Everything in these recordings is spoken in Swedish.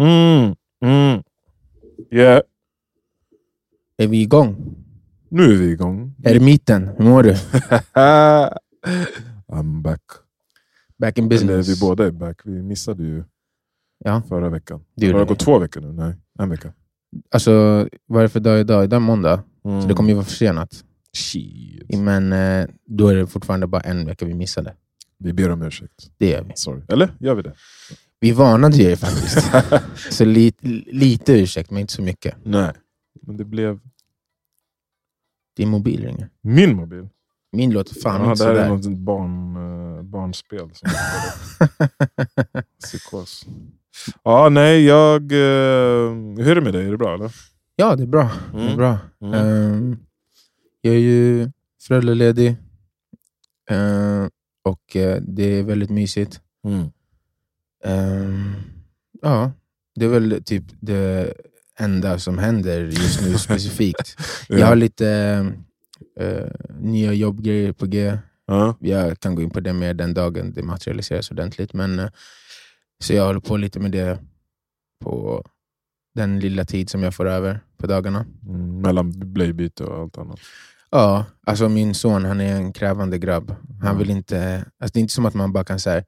Mm. Mm. Yeah. Är vi igång? Nu är vi igång. Eremiten, hur mår du? I'm back. Back in Eller business? vi båda är back. Vi missade ju Ja, förra veckan. det Har det gått två veckor nu? Nej, en vecka. Alltså, vad är det för dag idag? Idag är måndag, Mm. så det kommer ju vara försenat. Shit. Men eh, då är det fortfarande bara en vecka vi missade. Vi ber om ursäkt. Det gör vi. Sorry. Eller gör vi det? Vi varnade ju faktiskt. så li, lite ursäkt, men inte så mycket. Nej. Men det blev Din mobil ringer. min mobil. Min låter fan ja, inte det här är sådär. något barn, uh, barnspel. Som Psykos. Ja, nej, jag... eh, hur är det med dig? Är det bra eller? ja, det är bra. Det är Mm. bra. Mm. Ehm, jag är ju föräldraledig. Ehm, och det är väldigt mysigt. Mm. Ehm, ja, det är väl typ det enda som händer just nu specifikt. Jag har lite eh, nya jobbgrejer på G. Ja. Jag kan gå in på det mer den dagen det materialiseras ordentligt. Men, eh, så jag håller på lite med det på den lilla tid som jag får över på dagarna. Mm, mellan blöjbyte och allt annat. Ja, alltså min son han är en krävande grabb. Han Mm. vill inte, alltså det är inte som att man bara kan här,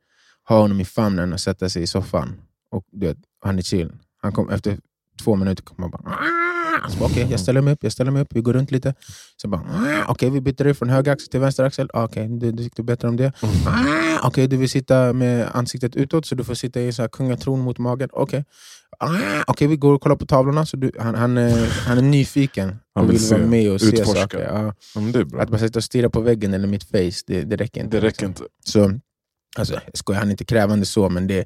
ha honom i famnen och sätta sig i soffan. Och du vet, han är chill. Han kom, efter två minuter kommer han bara... "Ah!" Okej, jag ställer mig upp, jag ställer mig upp, vi går runt lite. Så bara, "Ah, okej vi byter dig från höger axel till vänster axel. Ah, Okej, du, du tyckte bättre om det. Okej, du vill sitta med ansiktet utåt så du får sitta i så här kungatron mot magen. Okej, okej, vi går och kollar på tavlorna. Så du, han, han, är, han är nyfiken Han vill vill se, vara med och se utforska. saker. Ja. Det. Att bara sitta och stirra på väggen eller mitt face, det, det räcker inte. Det räcker inte. Så, alltså, jag skojar, han är inte krävande så, men det,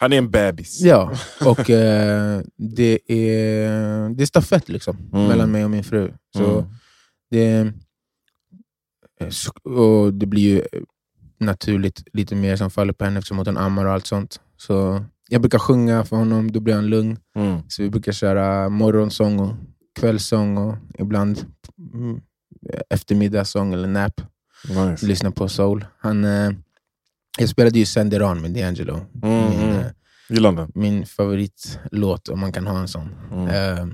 Han är en bebis. ja, och, eh, det, är, det är stafett liksom, Mm. mellan mig och min fru. Så Mm. det, och det blir ju naturligt lite mer som faller på henne eftersom hon ammar och allt sånt. Så jag brukar sjunga för honom, då blir han lugn. Mm. Så vi brukar köra morgonsång och kvällssång och ibland mm, eftermiddagssång eller nap. Nice. Lyssna på soul. Han, eh, jag spelade ju Senderan med D'Angelo. Mm, Min, mm. eh, min favoritlåt, om man kan ha en sån. Mm. Eh,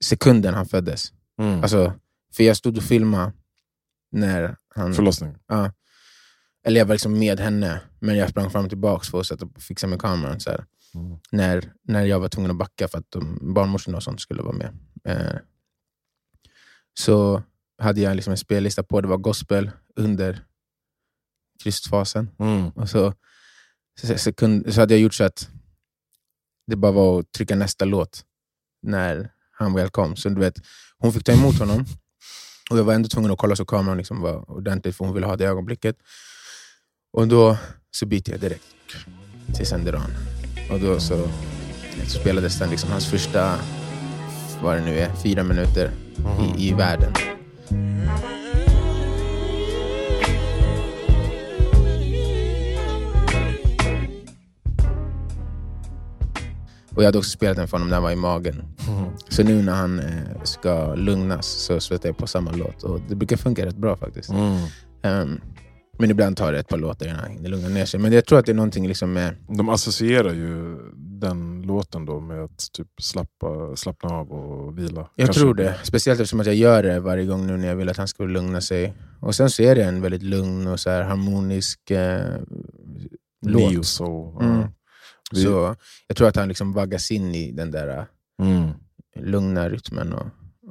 sekunden han föddes. Mm. Alltså, för jag stod och filmade när han... Förlossning. Ja. Eller jag var liksom med henne, men jag sprang fram och tillbaka för att sätta, fixa med kameran. Så. Mm. När, när jag var tvungen att backa för att de, barnmorskorna och sånt skulle vara med. Eh, så hade jag liksom en spellista på, det var gospel under krystfasen. Mm. Och så, så, sekund, så hade jag gjort så att det bara var att trycka nästa låt när han väl kom. Så du vet, hon fick ta emot honom och jag var ändå tvungen att kolla så kameran liksom var ordentligt för hon ville ha det ögonblicket. Och då så byter jag direkt till Senderan. Och då så, så spelades den liksom hans första, vad det nu är, fyra minuter i, i världen. Och jag hade också spelat den för honom när han var i magen. Mm. Så nu när han eh, ska lugnas så sätter jag på samma låt. Och det brukar funka rätt bra faktiskt. Mm. Ehm, men ibland tar det ett par låtar innan han hinner lugna ner sig. Men jag tror att det är någonting liksom med... De associerar ju den låten då med att typ slappa, slappna av och vila. Jag Kanske. tror det. Speciellt eftersom att jag gör det varje gång nu när jag vill att han ska lugna sig. Och sen så är det en väldigt lugn och så harmonisk eh, låt. Neo soul. Mm. Vi- Så jag tror att han liksom vaggas in i den där Mm. eh, lugna rytmen. Och,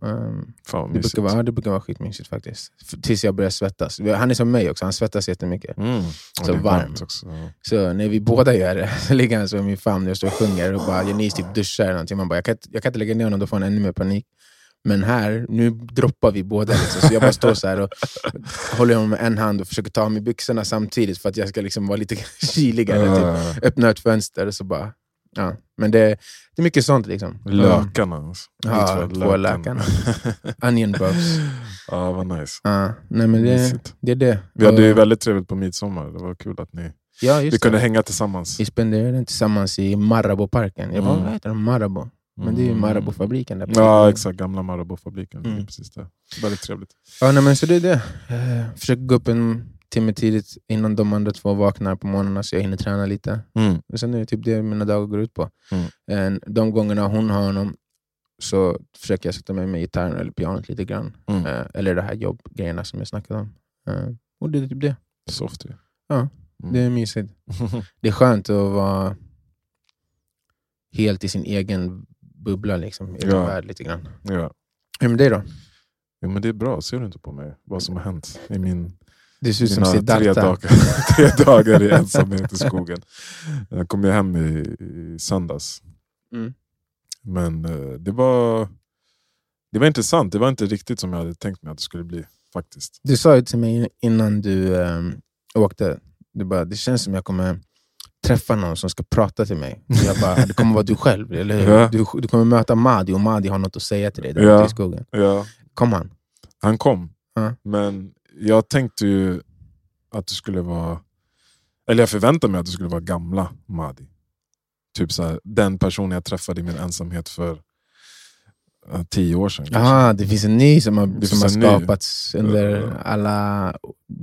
ehm, Fan det, brukar vara, det brukar vara skitmysigt faktiskt. F- Tills jag börjar svettas. Han är som mig också, han svettas jättemycket. Mm. Så varm. varmt också. Ja. Så när vi båda gör det, så ligger han så i min famn jag står och sjunger och bara Janice typ duschar eller någonting. Man bara, jag, kan jag kan inte lägga ner honom, då får han ännu mer panik. Men här, nu droppar vi båda. Liksom. Så jag bara står så här och håller honom med en hand och försöker ta av mig byxorna samtidigt för att jag ska liksom vara lite kyligare. Typ. Öppna ett fönster och så bara... Ja. Men det, det är mycket sånt. liksom. Lökarna. Alltså. Ja, för två lökarna. Onion bugs. ja, vad nice. Ja, nej, men det, det är det. Vi hade ju väldigt trevligt på midsommar. Det var kul att ni ja, vi kunde det. hänga tillsammans. Vi spenderade den tillsammans i Marabou-parken. Jag bara, Mm. vad heter den? Marabou? Men det är ju Mm. Marabou-fabriken. där Ja, exakt. Gamla Marabou-fabriken. Mm. ligger Precis där. Väldigt trevligt. Ja, nej, men så det är det. Eh, försöker gå upp en timme tidigt innan de andra två vaknar på morgonen så jag hinner träna lite. Mm. Och sen är det typ det mina dagar går ut på. Mm. De gångerna hon har honom så försöker jag sätta mig med gitarren eller pianot lite grann. Mm. Eh, Eller det här jobbgrejerna som jag snackade om. Eh, Och det är typ det. Soft ju. Ja, Mm. Det är mysigt. Det är skönt att vara helt i sin egen bubbla, liksom, egen Ja. värld lite grann. ja. Hur med dig då? Jo, men det är bra. Ser du inte på mig vad som har hänt i min, Det ser ut som mina tre dagar, tre dagar i ensamhet i skogen? Jag kom hem i, i söndags. Mm. Men eh, det var, det var intressant. Det var inte riktigt som jag hade tänkt mig att det skulle bli. faktiskt. Du sa ju till mig innan du um, åkte, du bara, det känns som jag kommer träffa någon som ska prata till mig. Jag bara, det kommer vara du själv, eller hur? Ja. Du, du kommer möta Madi och Madi har något att säga till dig där Ja. ute i skogen. Ja, Kom han? han kom. Ja. Men jag tänkte ju att det skulle vara... Eller jag förväntade mig att det skulle vara gamla Madi. Typ så här, den personen jag träffade i min ensamhet för tio år sedan. kanske. Aha, det finns en ny som har, Det som har en ny. skapats under alla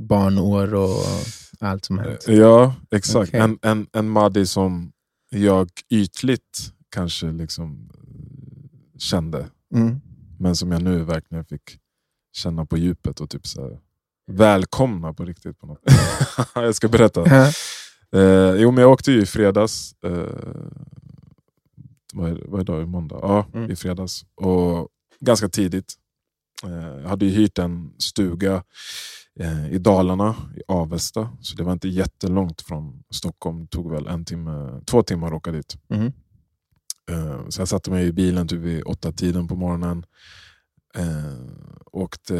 barnår och allt som hänt. Ja, exakt. Okej. En, en, en Madi som jag ytligt kanske liksom eh, kände. Mm. Men som jag nu verkligen fick känna på djupet och typ så här, välkomna på riktigt. på något. Jag ska berätta. Eh, jo, men jag åkte ju i fredags. Eh, vad, är, vad är dag? Måndag? Ja, Mm. i fredags. Och ganska tidigt. Eh, jag hade ju hyrt en stuga eh, i Dalarna, i Avesta. Så det var inte jättelångt från Stockholm. Det tog väl en timme, två timmar att åka dit. Eh, Så jag satte mig i bilen typ vid åtta tiden på morgonen. Eh, åkte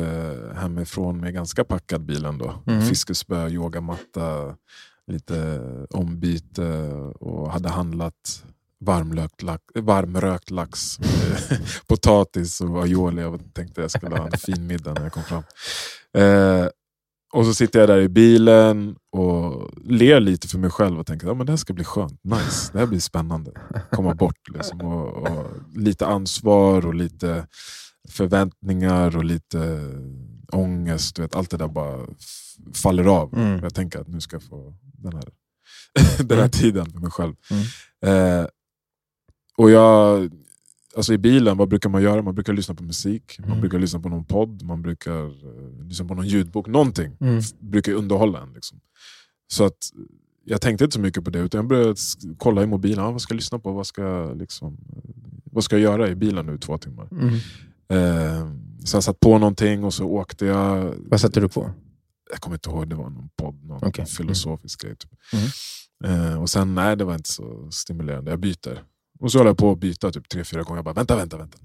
hemifrån med ganska packad bil ändå. Mhm. Fiskespö, yogamatta, lite ombyte och hade handlat varmlökt lax, varmrökt lax, eh, potatis och aioli. Jag tänkte jag skulle ha en fin middag när jag kom fram. Eh, och så sitter jag där i bilen och ler lite för mig själv och tänker att ja, det här ska bli skönt, nice, det här blir spännande. Komma bort liksom, och, och lite ansvar och lite förväntningar och lite ångest. Du vet, allt det där bara faller av. Mm. Jag tänker att nu ska jag få den här, den här Mm. tiden för mig själv. Mm. Eh, och jag, alltså I bilen, vad brukar man göra? Man brukar lyssna på musik, man Mm. brukar lyssna på någon podd, man brukar eh, lyssna på någon ljudbok. Någonting Mm. brukar underhålla en. Liksom. Så att jag tänkte inte så mycket på det, utan jag började kolla i mobilen. Ah, vad ska jag lyssna på? Vad ska, jag liksom, vad ska jag göra i bilen nu två timmar? Mm. Eh, så jag satt på någonting och så åkte jag. Vad satte du på? Jag kommer inte ihåg, det var någon podd, någon Okej. filosofisk grej. Typ. Mm. Eh, och sen, nej det var inte så stimulerande, jag byter. Och så håller jag på att byta typ tre, fyra gånger. Jag bara, vänta, vänta, vänta.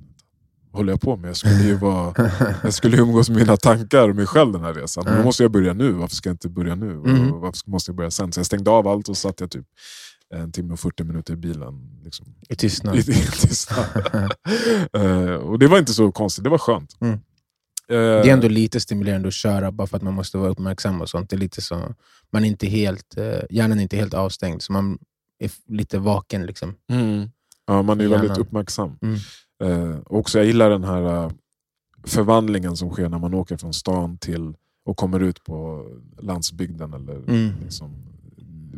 Vad håller jag på med? Jag skulle ju, vara, jag skulle umgås med mina tankar och mig själv den här resan. Men då Mm. måste jag börja nu, varför ska jag inte börja nu? Mm. Och varför måste jag börja sen? Så jag stängde av allt och satt jag typ en timme och 40 minuter i bilen. Liksom, I tystnad. i, i tystnad. Eh, och det var inte så konstigt, det var skönt. Mm. Eh, Det är ändå lite stimulerande att köra bara för att man måste vara uppmärksam och sånt. Det är lite så, man är inte helt, eh, hjärnan är inte helt avstängd, så man är lite vaken. Liksom. Mm. Ja, man är Hjärnan. väldigt uppmärksam. Mm. Eh, också jag gillar den här eh, förvandlingen som sker när man åker från stan till och kommer ut på landsbygden. Eller Mm. liksom,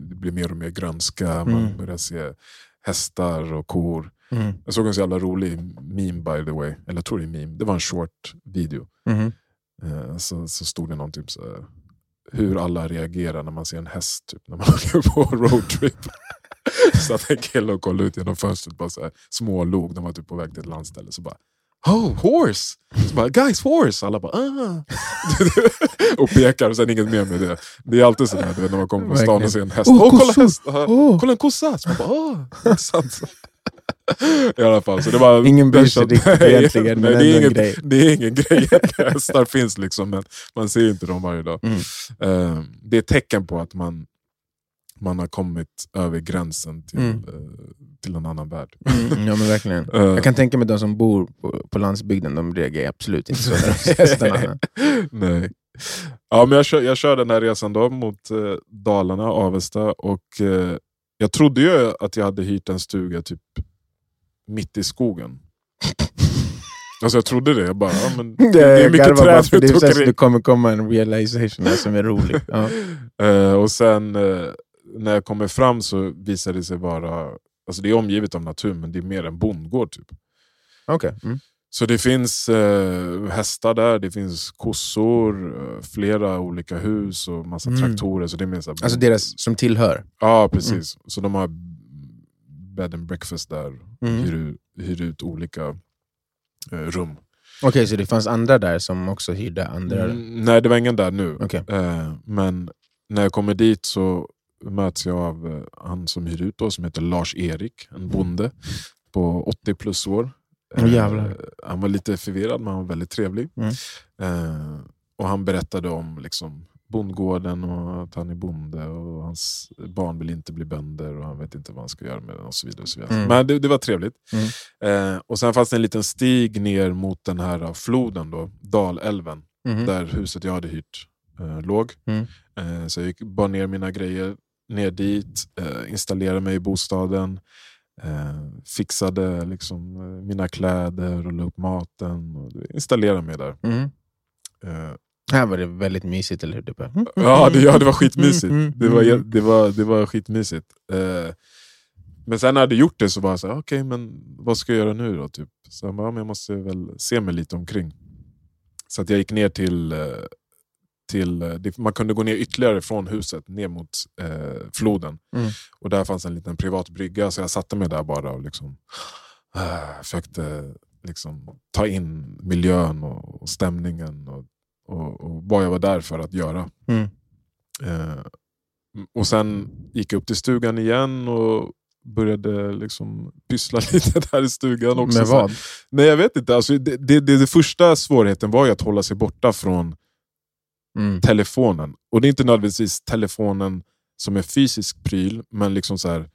det blir mer och mer grönska, man Mm. börjar se hästar och kor. Mm. Jag såg en så jävla rolig meme by the way, eller jag tror det är meme, det var en short video. Mhm. Eh, så, så stod det någon typ så här, hur alla reagerar när man ser en häst typ, när man åker på roadtrip. så att en kille och kollade ut genom fönstret bara så här, smålog, de var typ på väg till ett landställe. Så bara Oh, horse! Så bara, guys, horse! Alla bara ah. och pekar och sen inget mer med det. Det är alltid sådär när man kommer på stan och ser en häst. Åh, Åh, kolla kossor! häst! Åh. Kolla en kossa! Så man bara, intressant. I alla fall, så det var Ingen bryr sig riktigt egentligen, men nej, det, är ingen, grej. det är ingen grej. Hästar finns liksom, men man ser inte dem varje dag. Mm. Eh, det är ett tecken på att man, man har kommit över gränsen till, Mm. eh, till en annan värld. Mm, ja, men verkligen. Eh, Jag kan tänka mig de som bor på, på landsbygden, de reagerar absolut inte så. när de. Nej. Ja, men jag, kör, jag kör den här resan då mot eh, Dalarna, Avesta. Och, eh, jag trodde ju att jag hade hyrt en stuga typ mitt i skogen. Alltså jag trodde det. Jag bara, ja, men, Det, det är mycket bara träd för det som omkring. det kommer komma en realization här som är rolig. Ja. Eh, och sen när jag kommer fram så visar det sig vara, alltså det är omgivet av natur men det är mer en bondgård. Typ. Okej. Mm. Så det finns eh, hästar där, det finns kossor, eh, flera olika hus och massa Mm. traktorer. Så det är mer så här, Alltså deras som tillhör. Ja, precis. Så de har bed and breakfast där. Mm. Hyr, ut- hyr ut olika eh, rum. Okej, så det fanns andra där som också hyrde andra? Mm, nej, det var ingen där nu. Okej. Eh, men när jag kommer dit så möts jag av eh, han som hyr ut då, som heter Lars-Erik, en bonde på 80 plus år. Jävlar. han var lite förvirrad men han var väldigt trevlig. Mm. Eh, och Han berättade om liksom, bondgården och att han är bonde och hans barn vill inte bli bönder och han vet inte vad han ska göra med det och så vidare. Och så vidare. Mm. Men det, det var trevligt. Mm. Eh, och Sen fanns det en liten stig ner mot den här floden, då, Dalälven Mhm. där huset jag hade hyrt eh, låg. Mm. Eh, så jag gick bara ner mina grejer, ner dit, eh, installerade mig i bostaden, eh, fixade liksom, eh, mina kläder och la upp maten. Och installerade mig där. Mhm. Eh, Här var det väldigt mysigt, eller hur? Bara, mm, ja, det, ja, det var skitmysigt. Mm, mm, Det var, mm. det var, det var skitmysigt. Eh, men sen när jag hade gjort det så var jag så här, okej, men vad ska jag göra nu då? Typ. Så jag, bara, ja, men jag måste väl se mig lite omkring. Så att jag gick ner till, till eh, man kunde gå ner ytterligare från huset ner mot eh, floden. Mm. Och där fanns en liten privat brygga så jag satte mig där bara och liksom, äh, försökte liksom, ta in miljön och, och stämningen och, och, och vad jag var där för att göra. Mm. Eh, och sen gick jag upp till stugan igen och började liksom pyssla lite där i stugan också. Med vad? Nej jag vet inte, alltså, det, det, det, det första svårigheten var ju att hålla sig borta från Mm. telefonen. Och det är inte nödvändigtvis telefonen som är fysisk pryl, men liksom så här,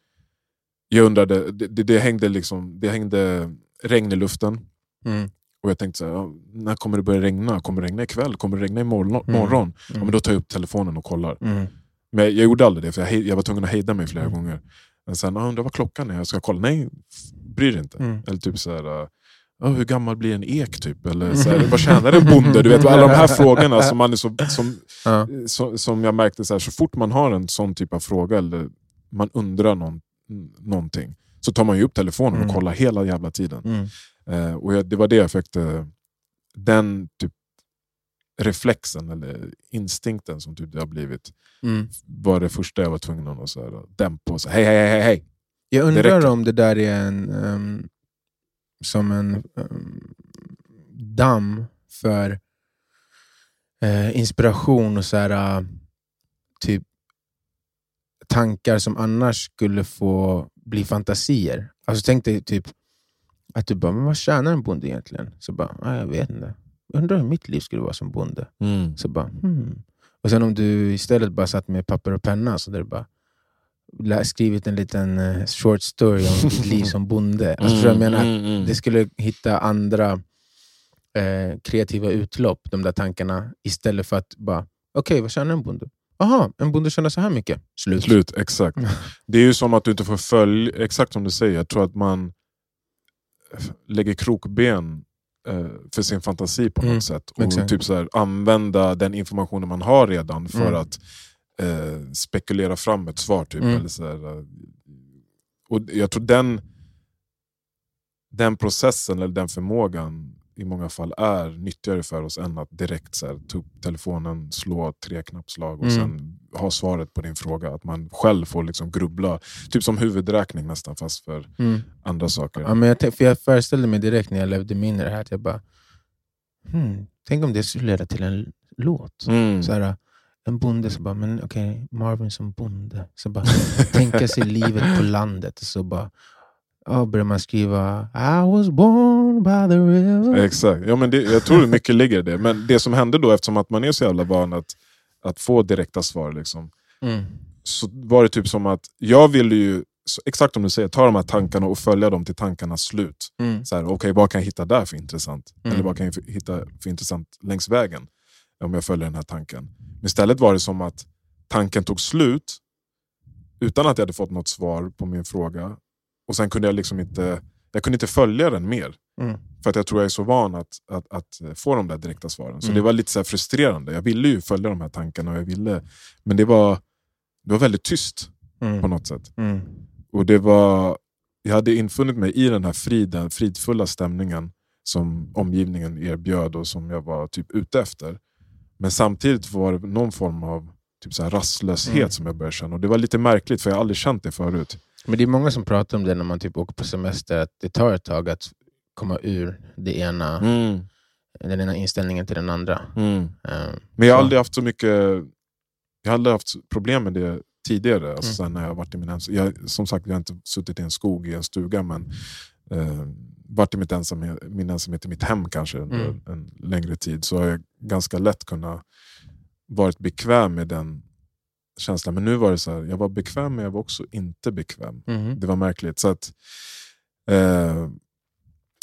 jag undrade, det, det, det, hängde liksom, det hängde regn i luften. Mm. Och jag tänkte så här, när kommer det börja regna? Kommer det regna ikväll? Kommer det regna imorgon? Mm. morgon? Ja, Mm. men då tar jag upp telefonen och kollar. Mm. Men jag, jag gjorde aldrig det, för jag, hej- jag var tvungen att hejda mig flera Mm. gånger. Men sen, ah, undrar vad klockan är, jag ska kolla. Nej, bry dig inte. Mm. Eller typ så här, äh, ja, hur gammal blir en ek? Typ? Eller så här, vad tjänar en bonde? Du vet, alla de här frågorna som, man är så, som, Ja. så, som jag märkte, så, här, så fort man har en sån typ av fråga, eller man undrar någon, någonting, så tar man ju upp telefonen Mm. och kollar hela jävla tiden. Mm. Eh, och jag, det var det jag försökte, den typ reflexen eller instinkten som typ det har blivit, Mm. var det första jag var tvungen att så här, dämpa och säga hej, hej, hej, hej. Jag undrar om det där är en, ehm, som en ehm, damm för eh, inspiration och så här, eh, typ tankar som annars skulle få bli fantasier. Alltså tänk dig typ att du bara, men vad tjänar en bonde egentligen? Så bara, ah, jag vet inte. Undrar hur mitt liv skulle vara som bonde. Så bara, hmm. Och sen om du istället bara satt med papper och penna så där bara skrivit en liten eh, short story om ditt liv som bonde. Alltså, vad jag menar? Mm, mm, mm. Det skulle hitta andra eh, kreativa utlopp, de där tankarna, istället för att bara, okej vad tjänar en bonde? Aha, en bonde tjänar så här mycket. Slut. Slut, exakt. Mm. Det är ju som att du inte får följa, exakt som du säger, jag tror att man lägger krokben eh, för sin fantasi på något Mm, sätt. Och exakt. typ så här, använda den informationen man har redan för Mm. att eh, spekulera fram ett svar. Typ, Mm. eller så här, eh, och Jag tror den, den processen, eller den förmågan, i många fall är nyttigare för oss än att direkt så här, ta upp telefonen, slå tre knappslag och Mm. sen ha svaret på din fråga. Att man själv får liksom grubbla, typ som huvudräkning nästan, fast för Mm. andra saker. Ja, men jag, för jag föreställde mig direkt när jag levde det här att jag bara, hmm, tänk om det skulle leda till en låt. Mm. Så här, en bonde så bara, men okej, Marvin som bonde. Så bara, tänka sig livet på landet. Så bara, ja, börjar man skriva I was born by the river. Exakt, ja, men det, jag tror mycket ligger i det. Men det som hände då, eftersom att man är så jävla van att, att få direkta svar, liksom, Mm. så var det typ som att jag ville ju, så exakt som du säger, ta de här tankarna och följa dem till tankarnas slut. Mm. Så här, Okej, vad kan jag hitta där för intressant? Mm. Eller vad kan jag hitta för intressant längs vägen? Om jag följer den här tanken. Men istället var det som att tanken tog slut utan att jag hade fått något svar på min fråga. Och sen kunde jag liksom inte, jag kunde inte följa den mer. Mm. För att jag tror jag är så van att, att, att få de där direkta svaren. Så Mm. det var lite så frustrerande. Jag ville ju följa de här tankarna, och jag ville, men det var, det var väldigt tyst på Mm. något sätt. Mm. Och det var, jag hade infunnit mig i den här friden, fridfulla stämningen som omgivningen erbjöd och som jag var typ ute efter. Men samtidigt var det någon form av typ så här rastlöshet Mm. som jag började känna. Och det var lite märkligt för jag har aldrig känt det förut. Men det är många som pratar om det när man typ åker på semester, att det tar ett tag att komma ur det ena, den ena inställningen till den andra. Mm. Eh, Men jag har Så. aldrig haft så mycket Jag har aldrig haft problem med det tidigare. Alltså Mm. när jag varit i min jag, Som sagt, jag har inte suttit i en skog i en stuga, men eh, varit i mitt ensamhet, min ensamhet i mitt hem kanske under Mm. en längre tid. Så har jag ganska lätt kunnat varit bekväm med den känslan. Men nu var det så här, jag var bekväm men jag var också inte bekväm. mhm. Det var märkligt. Så att, eh,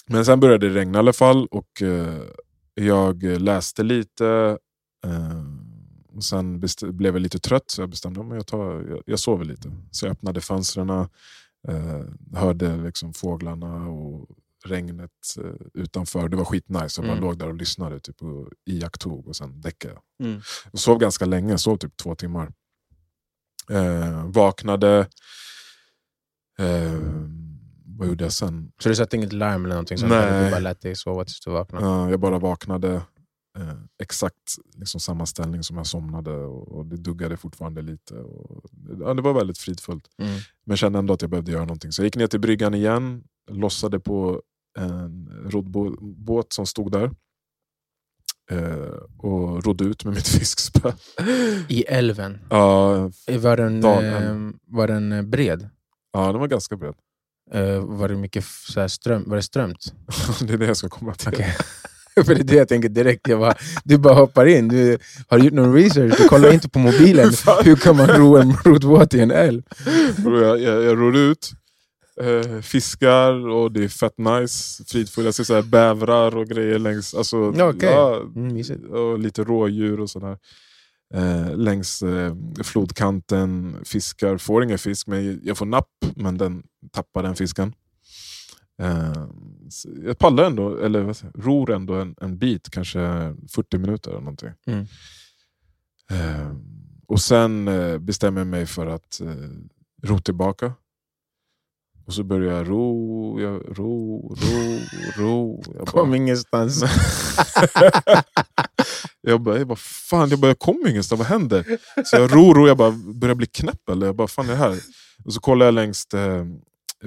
men sen började det regna i alla fall och eh, jag läste lite. Eh, och sen blev jag lite trött så jag bestämde mig jag, tar, jag, jag sover lite. Så jag öppnade fönstren, eh, hörde liksom fåglarna och regnet eh, utanför. Det var skitnice. Jag bara Mm. låg där och lyssnade typ, och iakttog och sen däckade jag. Mm. Jag sov ganska länge, sov typ två timmar. Eh, vaknade. Eh, vad gjorde jag sen? Så du satte inget larm eller någonting sånt? Nej. Du bara lät dig sova tills du vaknade? Eh, jag bara vaknade. Eh, exakt liksom samma ställning som jag somnade och, och det duggade fortfarande lite. Och, ja, det var väldigt fridfullt. Mm. Men kände ändå att jag behövde göra någonting. Så jag gick ner till bryggan igen, lossade på en roddbåt som stod där. Eh, och rodde ut med mitt fiskspö. I älven? Ja, Eh, Var den, eh, var den bred? ja, den var ganska bred. Var det mycket så här ström, var det strömt? det är det jag ska komma till. Okej. För det är det jag tänker direkt. Jag bara, du bara hoppar in. Du har du gjort någon research? Du kollar inte på mobilen. Hur kan man ro en roddbåt i en älv? Jag, jag, jag ror ut, eh, fiskar och det är fett nice. Fridfull. Jag ser så här bävrar och grejer längs... Alltså, okej. ja, Mm, och lite rådjur och sådär. Eh, längs eh, flodkanten, fiskar. Får ingen fisk, men jag får napp, men den tappar den fisken. Eh, jag pallar ändå, eller vad säger, ror ändå en, en bit, kanske 40 minuter eller någonting. Mm. Eh, och sen eh, bestämmer jag mig för att ro tillbaka. Och så börjar jag ro, jag, ro, ro, ro. Jag bara, Kom ingenstans. jag bara, jag bara, fan, jag, bara, jag kommer ingenstans, vad händer? Så jag ror och jag bara börjar bli knäpp. Eller? Jag bara, fan är det här? Och så kollar jag längs eh,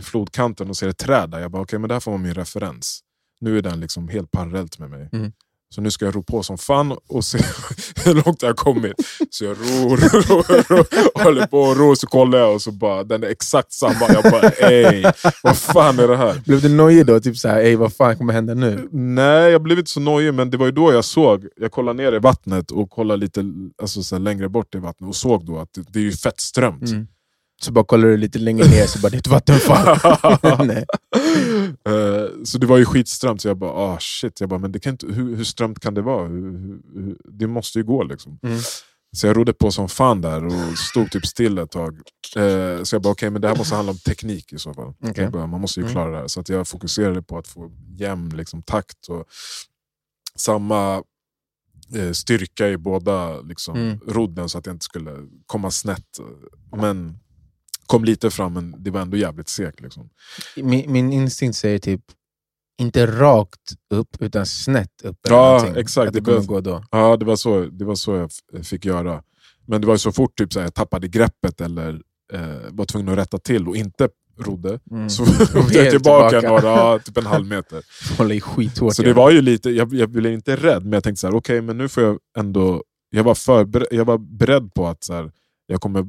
flodkanten och ser ett träd där. Jag bara, okej, men det här får vara min referens. Nu är den liksom helt parallellt med mig. Mm. Så nu ska jag ro på som fan och se hur långt jag har kommit. Så jag ror, ror, ror, och håller på och ror, så kollar jag och så bara, den är exakt samma. Jag bara, ey, vad fan är det här? Blev du nojig då? Typ såhär, ey vad fan kommer hända nu? Nej, jag blev inte så nojig, men det var ju då jag såg. Jag kollade ner i vattnet och kollade lite alltså, så längre bort i vattnet och såg då att det, det är ju fett strömt. Mm. Så bara kollar du lite längre ner, så bara det är ett vattenfall. Nej. Eh, så det var ju skitströmt, så jag bara ah shit, jag bara, men det kan inte, hur, hur strömt kan det vara? Hur, hur, det måste ju gå liksom. Mm. Så jag rodde på som fan där och stod typ still ett tag. Eh, så jag bara, okej men det här måste handla om teknik i så fall. Jag bara, man måste ju Mm. klara det här. Så att jag fokuserade på att få jämn liksom, takt och samma eh, styrka i båda liksom, Mm. rodden så att jag inte skulle komma snett. Men kom lite fram, men det var ändå jävligt segt. Liksom. Min, min instinkt säger typ, inte rakt upp, utan snett upp. Ja, exakt. Att det Det kommer gå då. Ja, det var så, det var så jag fick göra. Men det var ju så fort typ, så här, jag tappade greppet eller eh, var tvungen att rätta till och inte rodde, Mm. så åkte jag tillbaka, tillbaka. några, typ en halv meter. Hålla i skithårt. Så det var ju lite, jag, jag blev inte rädd, men jag tänkte så här, okej, men nu får jag ändå... Jag var, förber, jag var beredd på att så här, jag kommer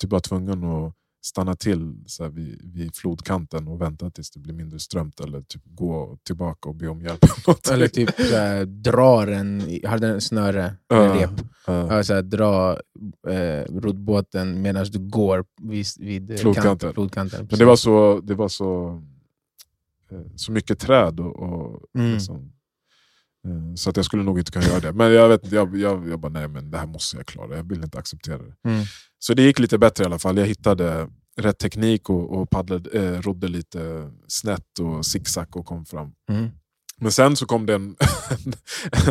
typ vara tvungen att stanna till så här, vid, vid flodkanten och vänta tills det blir mindre strömt eller typ gå tillbaka och be om hjälp. eller typ såhär, drar en, i- hade en snöre, en rep. Ja, såhär, dra eh, roddbåten medan du går vid, vid eh, Flodkanten. Kant, flodkanten. Men det var så, det var så, eh, så mycket träd och, och Mm. liksom, eh, så att jag skulle nog inte kunna göra det. Men jag vet jag, jag, jag bara nej men det här måste jag klara, jag vill inte acceptera det. Mm. Så det gick lite bättre i alla fall. Jag hittade rätt teknik och, och paddlade, eh, rodde lite snett och zigzag och kom fram. Mm. Men sen så kom det en, en,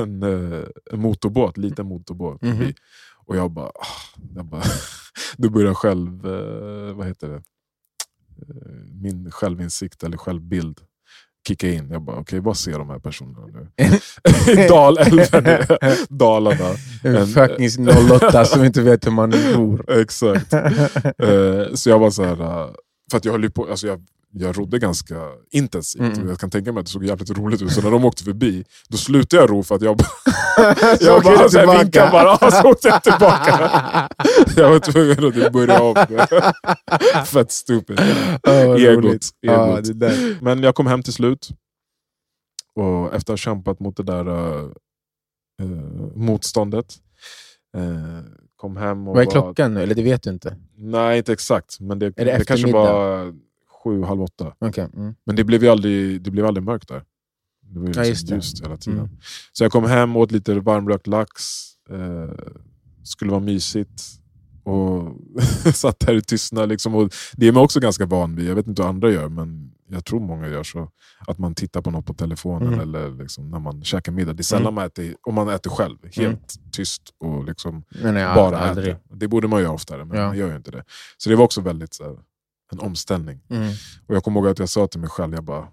en, eh, en motorbåt, liten motorbåt. Förbi. Och jag bara, ah, jag bara då började själv, eh, vad heter det? Eh, Min självinsikt eller självbild kicka in. Jag bara, okej vad ser de här personerna nu? Dalälven, Dalarna. En fucking 08 som inte vet hur man bor. Exakt. Eh, så jag var så här, eh, för att jag höll ju på, alltså jag, jag rodde ganska intensivt. Mm. Jag kan tänka mig att det såg jävligt roligt ut. Så när de åkte förbi, då slutade jag ro för att jag bara, jag bara så här, vinkade bara, så åkte jag tillbaka. jag var tvungen att börja om. Fett stupid. Vad Egot, egot. Men jag kom hem till slut. Och efter att ha kämpat mot det där eh, motståndet. eh, kom hem och Vad är var- klockan nu? Eller det vet du inte? Nej, inte exakt. Men det, Är det det, kanske var sju, halv åtta. Okej. Mm. Men det blev ju aldrig, det blev aldrig mörkt där. Det var ju Ja, liksom ljust hela tiden. Mm. Så jag kom hem, åt lite varmrökt lax. Eh, skulle vara mysigt. Och satt där i tystnad. Liksom. Och det är man också ganska van vid. Jag vet inte hur andra gör, men jag tror många gör så. Att man tittar på något på telefonen Mm. eller liksom när man käkar middag. Det är sällan Mm. man äter, om man äter själv. Helt tyst och liksom Nej, nej, bara aldrig. äter. Det borde man göra oftare, men Ja. man gör ju inte det. Så det var också väldigt så här, en omställning. Mm. Och jag kommer ihåg att jag sa till mig själv, jag bara,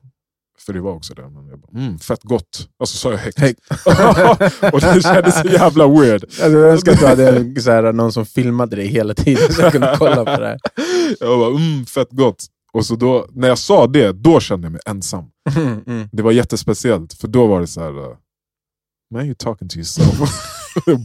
för det var också det, men jag bara, mm, fett gott. Och så sa jag högt. Och det kändes så jävla weird. Alltså, jag önskar att du hade så här, någon som filmade dig hela tiden så jag kunde kolla på det här. Jag bara, mm, fett gott. Och så då, när jag sa det, då kände jag mig ensam. Mm, mm. Det var jättespeciellt, för då var det så här. Uh, Man you talking to yourself?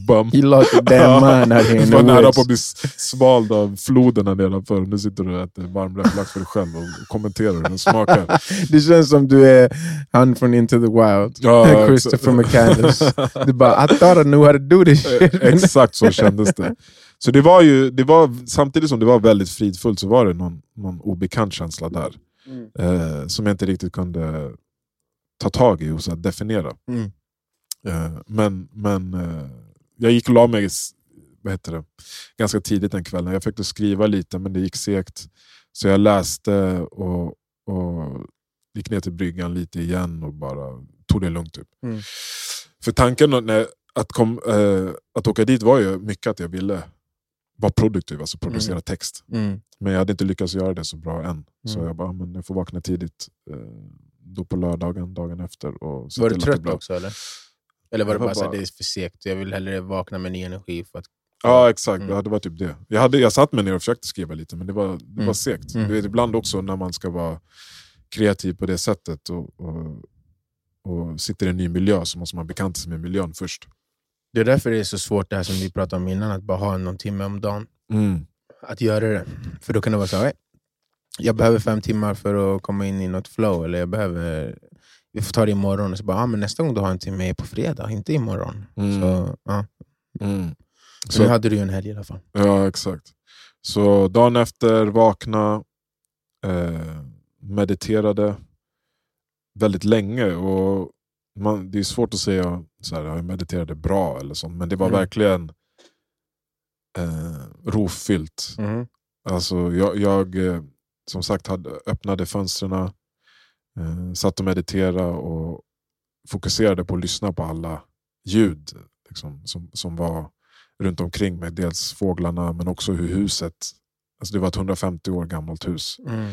Bum. You lost damn man out here in var the nära på att bli svald av floden här nedanför. Nu sitter du och äter varmrökt lax för dig själv och kommenterar hur den smakar. Det känns som du är han från Into the Wild. Ja, Christopher McCandless. Du bara, I thought I knew how to do this Eh, shit. Exakt så kändes det. Så det var ju, det var, samtidigt som det var väldigt fridfullt så var det någon, någon obekant känsla där. Mm. Eh, som jag inte riktigt kunde ta tag i och så definiera. Mm. Eh, men men eh, jag gick och la mig vad heter det, ganska tidigt den kvällen. Jag försökte skriva lite men det gick segt. Så jag läste och, och gick ner till bryggan lite igen och bara tog det lugnt. Typ. Mm. För tanken när, att, kom, eh, att åka dit var ju mycket att jag ville vara produktiv, alltså producera text. Mm. Men jag hade inte lyckats göra det så bra än. Så Mm. jag bara, men jag får vakna tidigt eh, då på lördagen, dagen efter. Och Var du trött också eller? Eller var det bara bara- det är för segt, jag vill hellre vakna med ny energi för att... Ja exakt, Mm. ja, det var typ det. Jag, hade, jag satt mig ner och försökte skriva lite men det var, det Mm. var segt. Mm. Du vet, ibland också när man ska vara kreativ på det sättet och, och, och sitter i en ny miljö så måste man bekanta sig med miljön först. Det är därför det är så svårt det här som vi pratade om innan, att bara ha någon timme om dagen. Mm. Att göra det. För då kan det vara så här, "Oj, jag behöver fem timmar för att komma in i något flow, eller jag behöver... Vi får ta det imorgon. Och så bara, ah, men nästa gång du har en timme är på fredag, inte imorgon. Mm. Så, ja. Mm. så Så, nu hade du ju en helg i alla fall. ja exakt. Så dagen efter vakna, eh, mediterade väldigt länge. Och man, det är svårt att säga så här, jag mediterade bra eller sånt, men det var Mm. verkligen eh, rofyllt. Mhm. Alltså jag, jag eh, som sagt hade, öppnade fönstren, eh, satt och mediterade och fokuserade på att lyssna på alla ljud liksom, som, som var runt omkring mig. Dels fåglarna men också hur huset, alltså det var ett 150 år gammalt hus. Mm.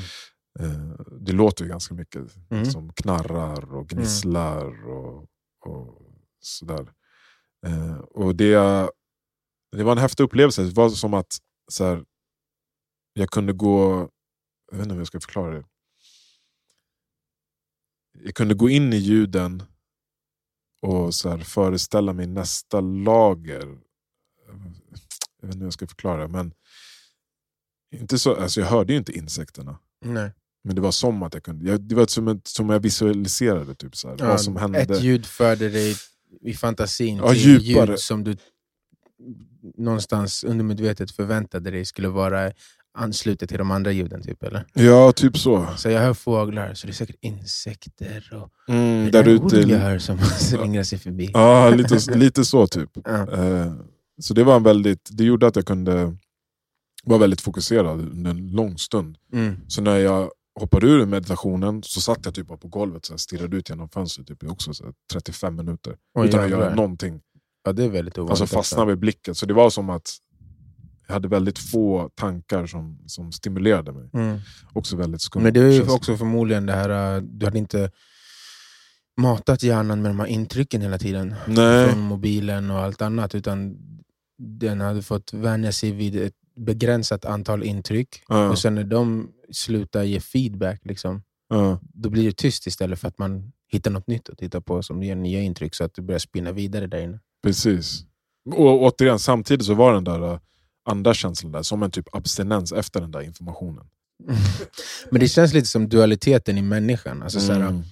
Eh, det låter ju ganska mycket Mm. som knarrar och gnisslar och, och sådär. Eh, och det, det var en häftig upplevelse. Det var som att så här, jag kunde gå, jag vet inte hur jag ska förklara det. Jag kunde gå in i ljuden och så föreställa mig nästa lager. Jag vet inte hur jag ska förklara. Men inte så, alltså jag hörde ju inte insekterna. Nej. Men det var som att jag kunde, jag, det var som, ett, som jag visualiserade typ, så här, Ja, vad som hände. Ett ljud förde dig i fantasin Ja, till djupare. ljud som du någonstans undermedvetet förväntade dig skulle vara anslutet till de andra ljuden. Typ, eller? Ja, typ så. Så jag hör fåglar, så det är säkert insekter och Mm, där är ord jag ute. hör som slingrar sig förbi. Ja, lite, lite så typ. Ja. Eh, så det var en väldigt, det gjorde att jag kunde var väldigt fokuserad under en lång stund. Mm. Så när jag hoppade ur meditationen så satt jag typ på golvet och stirrade ut genom fönstret typ, också, så här, 35 minuter. Oj, utan att göra någonting. Ja, det är väldigt ovanligt. Alltså fastna vid blicken. Så det var som att jag hade väldigt få tankar som, som stimulerade mig. Mm. Också väldigt skumt. Men det är ju också förmodligen det här, äh, du hade inte matat hjärnan med de här intrycken hela tiden. Nej, Från mobilen och allt annat. Utan den hade fått vänja sig vid ett begränsat antal intryck. ja, Och sen när de slutar ge feedback, liksom, ja, då blir det tyst istället för att man hittar något nytt att titta på som ger nya intryck så att det börjar spinna vidare där inne. precis. Och återigen, samtidigt så var den där äh, andra känslan där som en typ abstinens efter den där informationen. Men det känns lite som dualiteten i människan. Alltså, Mm.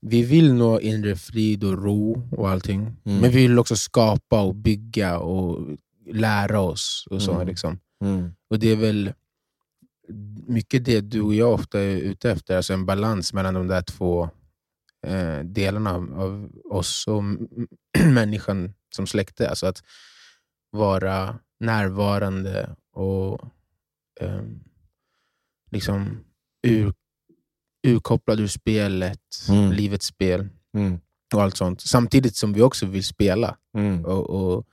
vi vill nå inre frid och ro och allting. Mm. Men vi vill också skapa och bygga och lära oss. och så Mm. liksom. Mm. Och det är väl mycket det du och jag ofta är ute efter. Alltså en balans mellan de där två eh, delarna av, oss och människan som släkte. Alltså att vara närvarande och eh, liksom ur, urkopplad ur spelet, Mm. livets spel Mm. och allt sånt. Samtidigt som vi också vill spela Mm. och, och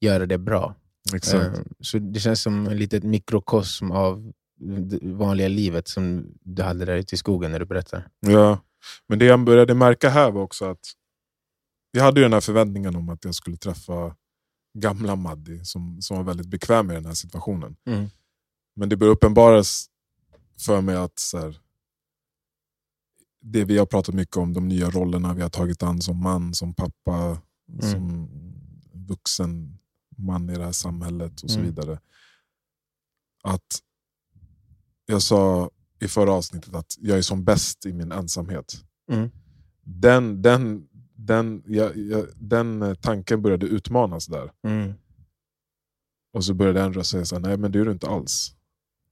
göra det bra. Eh, Så det känns som en litet mikrokosm av det vanliga livet som du hade där ute i skogen när du berättar. Ja, men det jag började märka här var också att jag hade ju den här förväntningen om att jag skulle träffa gamla Maddi som, som var väldigt bekväm i den här situationen. Mm. Men det började uppenbaras för mig att så här, det vi har pratat mycket om, de nya rollerna vi har tagit an som man, som pappa, som vuxen man i det här samhället och så Mm. vidare. Att jag sa i förra avsnittet att jag är som bäst i min ensamhet. Mm. Den, den, den, jag, jag, den eh, tanken började utmanas där. Mm. Och så började röst säga så här, nej men det är du inte alls.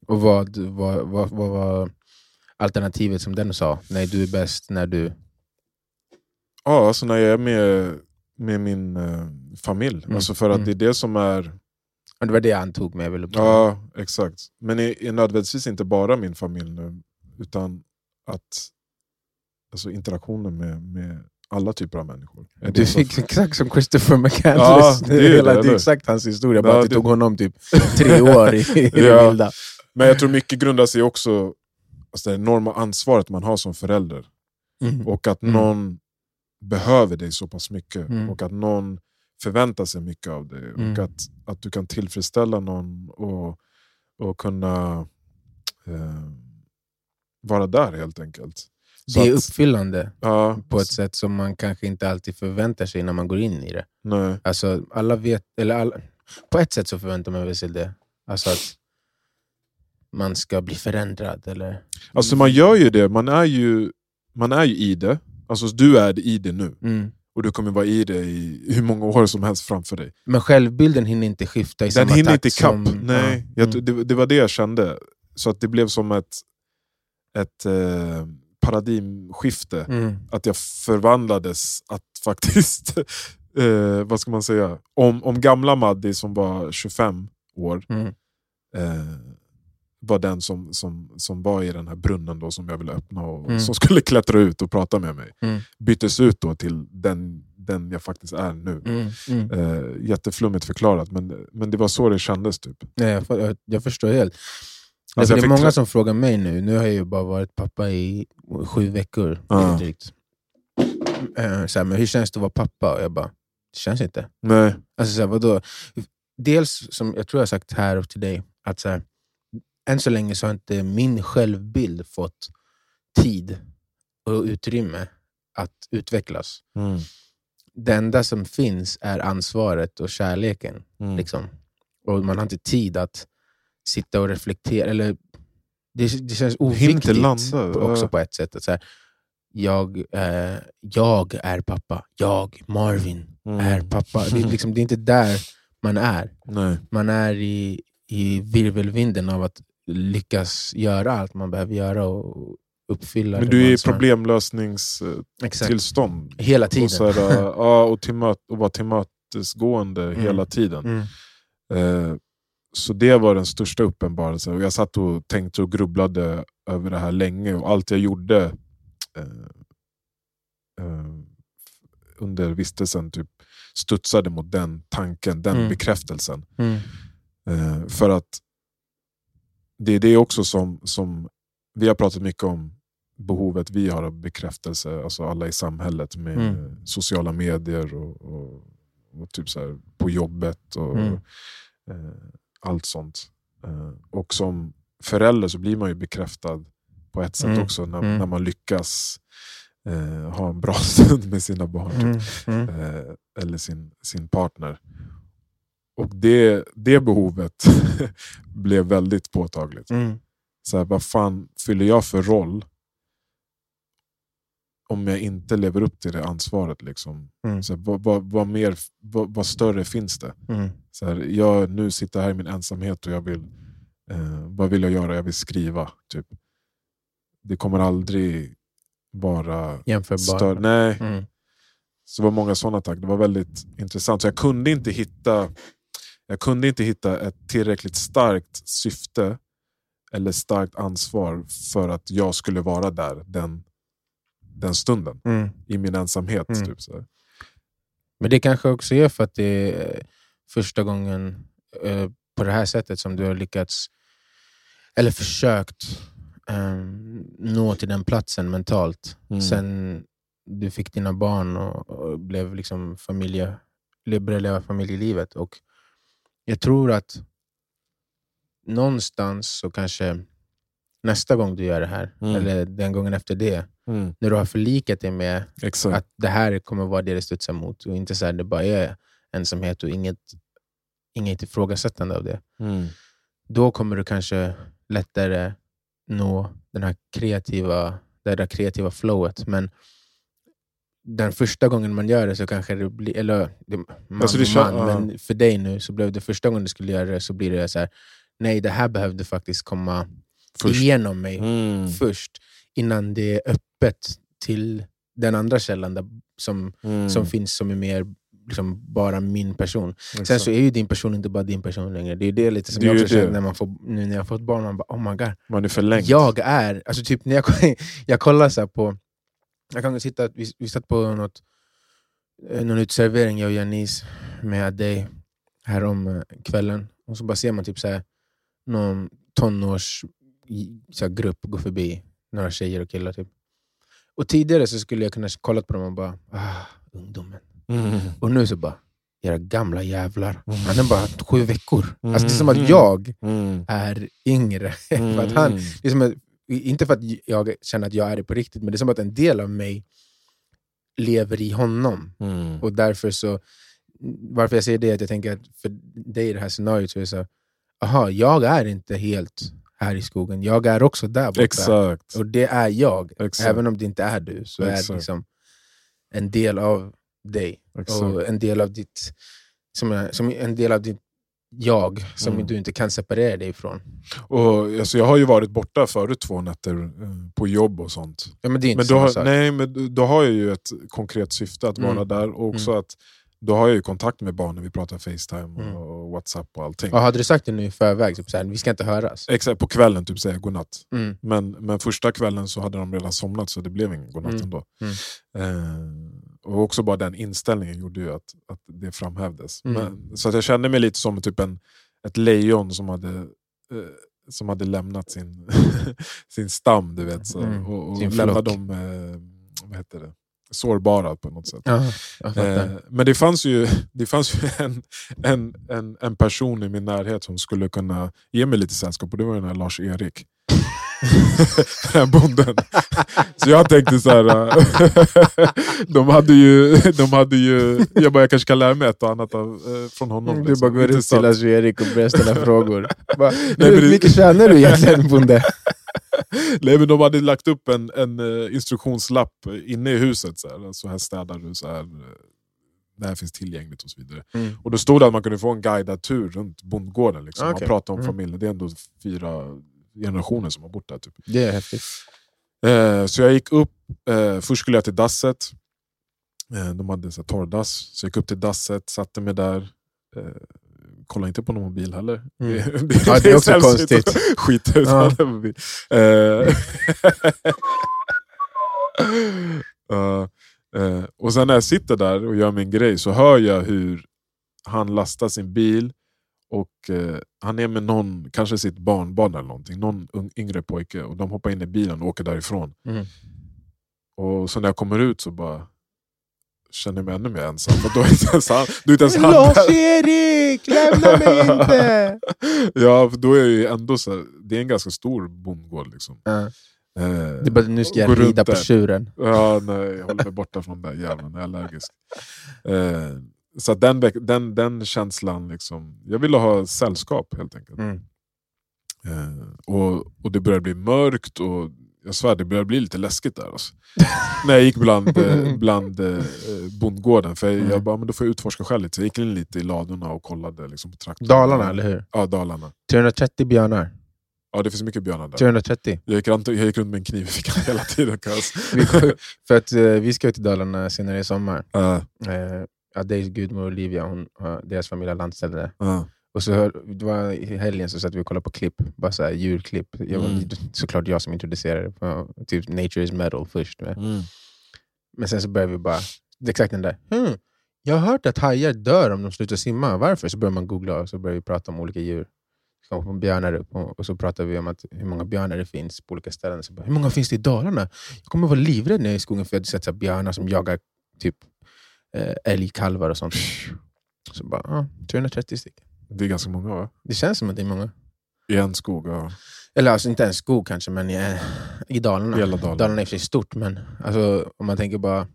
Och vad, vad, vad, vad var alternativet som den sa? Nej, du är bäst när du... Ja, alltså när jag är med, med min eh, familj. Mm, Alltså för att mm. det är det som är... Ja, Det var det jag antog mig väl Ja, exakt. Men är, är nödvändigtvis inte bara min familj nu. Utan att alltså interaktionen med, med alla typer av människor. är det fick exakt som Christopher McCandless. Ja, det, är är hela, det, det är exakt hans historia, bara Ja, att det tog honom typ tre år i, i det Ja. vilda. Men jag tror mycket grundar sig också alltså det enorma ansvaret man har som förälder. Mm. Och att Mm. någon behöver dig så pass mycket. Mm. Och att någon förväntar sig mycket av dig. Mm. Och att, att du kan tillfredsställa någon och, och kunna eh, vara där helt enkelt. Så Det är uppfyllande ja, på ett sätt som man kanske inte alltid förväntar sig när man går in i det. nej. Alltså, alla vet, eller alla, på ett sätt så förväntar man sig det. Alltså att man ska bli förändrad. Eller, Alltså man gör ju det, man är ju, man är ju i det. Alltså du är i det nu. mm. Och du kommer vara i det i hur många år som helst framför dig. Men självbilden hinner inte skifta i Den samma hinner takt inte ikapp. som... Nej, Ja, jag, mm. det, det var det jag kände. Så att det blev som ett, ett eh, paradigmskifte. Mm. Att jag förvandlades att faktiskt, eh, vad ska man säga, om, om gamla Maddi som var 25 år Mm. eh, var den som, som, som var i den här brunnen då, som jag ville öppna och Mm. som skulle klättra ut och prata med mig. Mm. Byttes ut då till den, den jag faktiskt är nu. Mm. Mm. Eh, jätteflummigt förklarat, men, men det var så det kändes. typ. Nej, jag, jag förstår helt. Alltså, det jag är många som frågar mig nu, nu har jag ju bara varit pappa i sju veckor. Drygt. Eh, så här, men hur känns det att vara pappa? Och jag bara, det känns inte. Nej. Alltså, så här, vadå? Dels, som jag tror jag har sagt här och till dig, att så här, än så länge så har inte min självbild fått tid och utrymme att utvecklas. Mm. Det enda som finns är ansvaret och kärleken. Mm. Liksom. Och man har inte tid att sitta och reflektera. Eller, det, det känns oviktigt landa, också på ett sätt. Att så här, jag, eh, jag är pappa. Jag, Marvin, Mm. är pappa. Det, är liksom, det är inte där man är. Nej. Man är i, i virvelvinden av att lyckas göra allt man behöver göra och uppfylla Men du är i problemlösningstillstånd. Hela tiden. Och, så här, ja, och, till möt, och vara tillmötesgående Mm. hela tiden. Mm. Eh, så det var den största uppenbarelsen. Och jag satt och tänkte och grubblade över det här länge. Och allt jag gjorde eh, eh, under vistelsen typ, studsade mot den tanken, den Mm. bekräftelsen. Mm. Eh, för att det är det också som, som vi har pratat mycket om behovet vi har av bekräftelse, alltså alla i samhället med Mm. sociala medier och, och, och typ så här på jobbet och Mm. eh, allt sånt. Eh, och som förälder så blir man ju bekräftad på ett sätt Mm. också när, Mm. när man lyckas eh, ha en bra stund med sina barn. typ Mm. Mm. eh, eller sin, sin partner. Och det, det behovet blev väldigt påtagligt. Mm. Så här, vad fan fyller jag för roll om jag inte lever upp till det ansvaret? Liksom? Mm. Så här, vad, vad, vad, mer, vad, vad större finns det? Mm. Så här, jag nu sitter här i min ensamhet och jag vill, eh, vad vill jag göra? Jag vill skriva. Typ. Det kommer aldrig vara större. Nej, Mm. så det var många sådana tankar. Det var väldigt intressant. Så jag kunde inte hitta jag kunde inte hitta ett tillräckligt starkt syfte eller starkt ansvar för att jag skulle vara där den, den stunden. Mm. I min ensamhet. Mm. Typ, så. Men det kanske också är för att det är första gången eh, på det här sättet som du har lyckats, eller försökt, eh, nå till den platsen mentalt. Mm. Sen du fick dina barn och, och blev liksom familje, började leva familjelivet. Och jag tror att någonstans så kanske nästa gång du gör det här, Mm. eller den gången efter det, Mm. när du har förlikat dig med Exakt. att det här kommer vara det det studsar mot och inte så här, det bara är ensamhet och inget, inget ifrågasättande av det. Mm. Då kommer du kanske lättare nå den här kreativa, det där kreativa flowet. Men den första gången man gör det så kanske det blir, eller man, Alltså det man, men för dig nu så blev det första gången du skulle göra det så blir det så här, nej det här behövde faktiskt komma Först. igenom mig Mm. först innan det är öppet till den andra källan där, som, Mm. som finns som är mer liksom, bara min person. Sen Exakt. så är ju din person inte bara din person längre. Det är det lite som Det jag också känner när man får, nu när jag har fått barn. Man bara, oh my god. Man är förlängd. Jag är, alltså typ när jag, jag kollar så här på, jag kan sitta, vi, vi satt på något, eh, någon uteservering jag och Janice med dig härom eh, kvällen och så bara ser man typ så här, någon tonårs så grupp gå förbi, några tjejer och killar. Typ. Och tidigare så skulle jag kunna kolla på dem och bara, ah, ungdomen. Mm. Och nu så bara, era gamla jävlar. Mm. Han är bara sju veckor. Mm. Alltså, det är som att jag Mm. är yngre. för att han, det är som att, inte för att jag känner att jag är det på riktigt, men det är som att en del av mig lever i honom. Mm. Och därför så, varför jag säger det är att jag tänker att för dig i det här scenariot så är det så, aha, jag är inte helt här i skogen. Jag är också där borta. Exakt. Och det är jag. Exakt. Även om det inte är du, så är Exakt. det liksom en del av dig. Exakt. Och en del av ditt, som, är, som är en del av ditt jag, som Mm. du inte kan separera dig ifrån. Och, alltså, jag har ju varit borta förut två nätter eh, på jobb och sånt. Ja, men det är inte Men då, har, nej, men då- har jag ju ett konkret syfte att vara Mm. där. Och också att då har jag ju kontakt med barnen, vi pratar Facetime Mm. Och Whatsapp och allting. Ja, hade du sagt det nu i förväg, typ såhär, vi ska inte höras? Exakt, på kvällen typ säga godnatt. Mm. Men, men första kvällen så hade de redan somnat så det blev ingen godnatt Mm. ändå. Mm. Eh, och också bara den inställningen gjorde ju att, att det framhävdes. Mm. Men, så att jag kände mig lite som typ en, ett lejon som hade, eh, som hade lämnat sin, sin stam. Du vet, så, Mm. och, och lämnat dem eh, vad heter det? Sårbara på något sätt. Ja. Eh, men det fanns ju, det fanns ju en, en, en, en person i min närhet som skulle kunna ge mig lite sällskap och det var den här Lars-Erik. den här bonden. Så jag tänkte så här. eh, de hade ju, de hade ju, jag bara jag kanske kan lära mig ett och annat av, eh, från honom. Du liksom. bara går runt till. Lars-Erik och börjar ställa frågor. Bara, Hur mycket tjänar du egentligen bonde? Nej, men de hade lagt upp en, en eh, instruktionslapp inne i huset. Så här, så här städar du, så här, det här finns tillgängligt och så vidare. Mm. Och då stod det att man kunde få en guidad tur runt bondgården. Liksom. Okej. Man pratade om Mm. familjen, det är ändå fyra generationer som har bott där. Typ. Det är häftigt. Eh, så jag gick upp, eh, först skulle jag till dasset. Eh, de hade så här torrdass, så jag gick upp till dasset, satte mig där. Kollar inte på någon mobil heller. Mm. Det, Ja, det är också konstigt. att Skita ut Ja. mobil. Ja, eh, och sen när jag sitter där och gör min grej så hör jag hur han lastar sin bil och eh, han är med någon, kanske sitt barnbarn eller någonting, någon yngre pojke och de hoppar in i bilen och åker därifrån. Mm. Och så när jag kommer ut så bara känner jag mig ännu mer ensam. För då är inte ens han, då är inte ens han. Lars-Erik, lämna mig inte! Ja, för då är ju ändå så här, det är en ganska stor bondgård. Liksom. Ja. Eh, Det är bara, nu ska jag rida på tjuren. Ja, nej, jag håller mig borta från den där jäveln, jag är allergisk. Eh, så den, den, den känslan, liksom, jag ville ha sällskap helt enkelt. Mm. Eh, och, och det började bli mörkt och jag svär, det började bli lite läskigt där. Alltså. När jag gick bland, eh, bland eh, bondgården, för jag, Mm. jag bara, men då får jag utforska själv lite. Så jag gick in lite i ladorna och kollade liksom, på traktorn. Dalarna, eller hur? Ja, Dalarna. 330 björnar. Ja, det finns mycket björnar där. 330. Jag gick, runt, jag gick runt med en kniv i fickan hela tiden. För att eh, vi ska ut till Dalarna senare i sommar. uh, Eh, Adeys gudmor Olivia, hon, har- deras familj har landställe där. uh, Och så hör, det var i helgen så satt vi och kollade på klipp, bara så här, djurklipp. Jag var, Mm. Såklart jag som introducerade på typ Nature is metal först. med. mm. Men sen så började vi bara, det exakt den där. Hmm, jag har hört att hajar dör om de slutar simma. Varför? Så börjar man googla och så börjar vi prata om olika djur. Så kom björnar upp och, så pratar vi om att hur många björnar det finns på olika ställen. Så bara, hur många finns det i Dalarna? Jag kommer vara livrädd när jag är i skogen för jag hade sett björnar som jagar typ eh, älgkalvar och sånt. Så bara, ah, 330 stycken. Det är ganska många va? Det känns som att det är många. I en skog, ja. Eller alltså inte en skog kanske, men i, eh, i Dalarna. Hela Dalarna. Dalarna är i och för sig stort, men alltså, om man tänker bara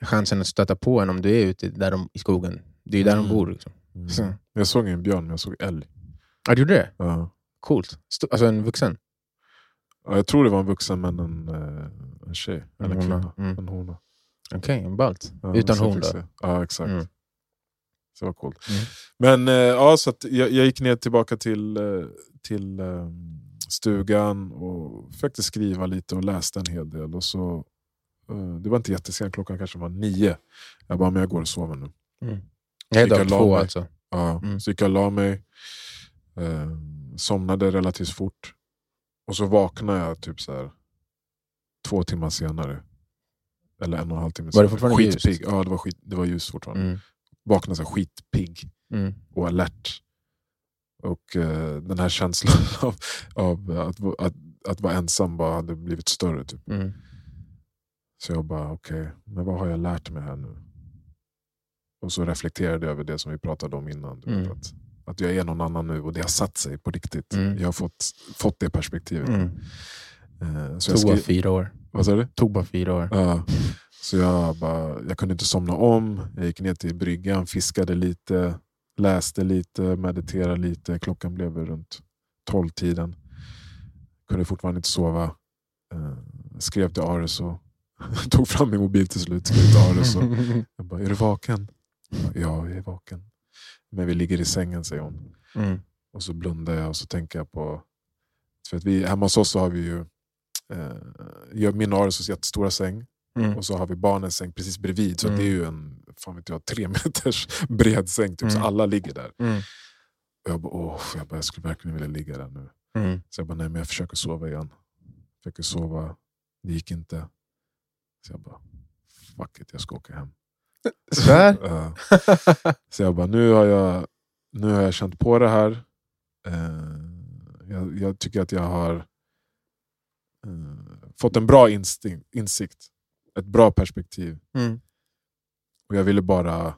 chansen att stöta på en om du är ute där de, i skogen. Det är ju där Mm. de bor. Liksom. Mm. Så. Jag såg ingen björn, men jag såg älg. Ja, du gjorde det? Ja. Coolt. Sto- alltså en vuxen? Ja, jag tror det var en vuxen, men en, eh, en tjej. En Eller en kvinna. Mm. En hona. Okej, en balt. Ja, Utan hon då? Ja, exakt. Mm. Så det var coolt. Mm. Men eh, ja, så jag, jag gick ner tillbaka till, eh, till eh, stugan och försökte skriva lite och läste en hel del. Och så, eh, det var inte jättesent, klockan kanske var nio. Jag bara, men jag går och sover nu. Gick jag dag två alltså. Ja, Mm. Så gick jag och la mig, eh, somnade relativt fort. Och så vaknade jag typ så här, två timmar senare. Eller en och en halv timme Var det fortfarande Skitpigg. ljust? Ja, det var, skit, det var ljus fortfarande. Mm. Vaknade så skitpigg Mm. och alert. Och eh, den här känslan av, av att, att, att vara ensam bara hade blivit större. Typ. Mm. Så jag bara, okej, men vad har jag lärt mig här nu? Och så reflekterade jag över det som vi pratade om innan. Du vet, Mm. att, att jag är någon annan nu och det har satt sig på riktigt. Mm. Jag har fått, fått det perspektivet. Mm. Eh, så jag Tog bara skrev, fyra år. Vad sa du? Tog bara fyra år. Ja. Så jag, bara, jag kunde inte somna om. Jag gick ner till bryggan, fiskade lite, läste lite, mediterade lite. Klockan blev runt 12-tiden. Kunde fortfarande inte sova. Eh, skrev till Ares och tog fram min mobil till slut. Skrev till Ares och jag bara, är du vaken? Bara, ja, jag är vaken. Men vi ligger i sängen, säger hon. Mm. Och så blundar jag och så tänker jag på... För att vi, hemma hos oss så har vi ju eh, jag- min och Ares jättestora säng. Mm. Och så har vi barnens säng precis bredvid. Så Mm. det är ju en fan vet jag, tre meters bred säng. Typ, Mm. Så alla ligger där. Mm. Och jag bara, åh, jag, bara, jag skulle verkligen vilja ligga där nu. Mm. Så jag bara, nej men jag försöker sova igen. Försöker sova, det gick inte. Så jag bara, fuck it, jag ska åka hem. Ja. Så jag bara, nu har jag, nu har jag känt på det här. Eh, jag, jag tycker att jag har fått en bra instinkt, insikt. Ett bra perspektiv. Mm. Och jag ville bara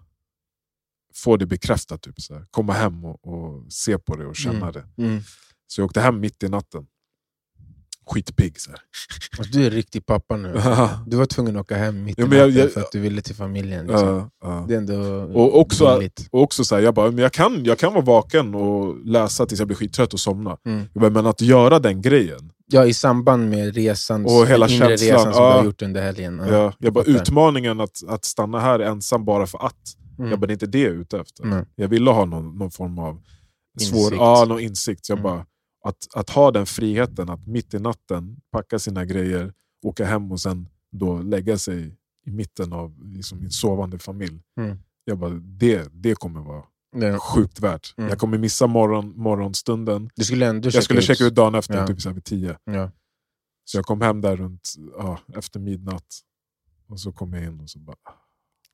få det bekräftat. Typ, så här. Komma hem och, och se på det och känna Mm. det. Mm. Så jag åkte hem mitt i natten. Skitpigg. Så här. Alltså, du är riktig pappa nu. Du var tvungen att åka hem mitt i Ja, men jag- natten jag- för att du ville till familjen. Liksom. Ja, ja. Det är ändå Och också-. Och också så här, jag bara, men jag kan, jag kan vara vaken och läsa tills jag blir skittrött och somna. Mm. Men att göra den grejen. Ja, i samband med resan, Och hela inre känslan, resan som ja. du har gjort under helgen. Ja. Ja, jag bara, utmaningen att, att stanna här ensam bara för att. Mm. Jag bara, det är inte det jag är ute efter. Mm. Jag ville ha någon, någon form av svår, Insikt. ja, någon insikt. Jag Mm. bara, att, att ha den friheten att mitt i natten packa sina grejer, åka hem och sen då lägga sig i mitten av liksom, min sovande familj. Mm. Jag bara, det, det kommer vara Det, sjukt värt. Mm. Jag kommer missa morgon, morgonstunden. du skulle ändå Jag skulle checka ut dagen efter, Ja. typ så vid tio. Ja. Så jag kom hem där runt ja, efter midnatt. Och så kom jag in och så bara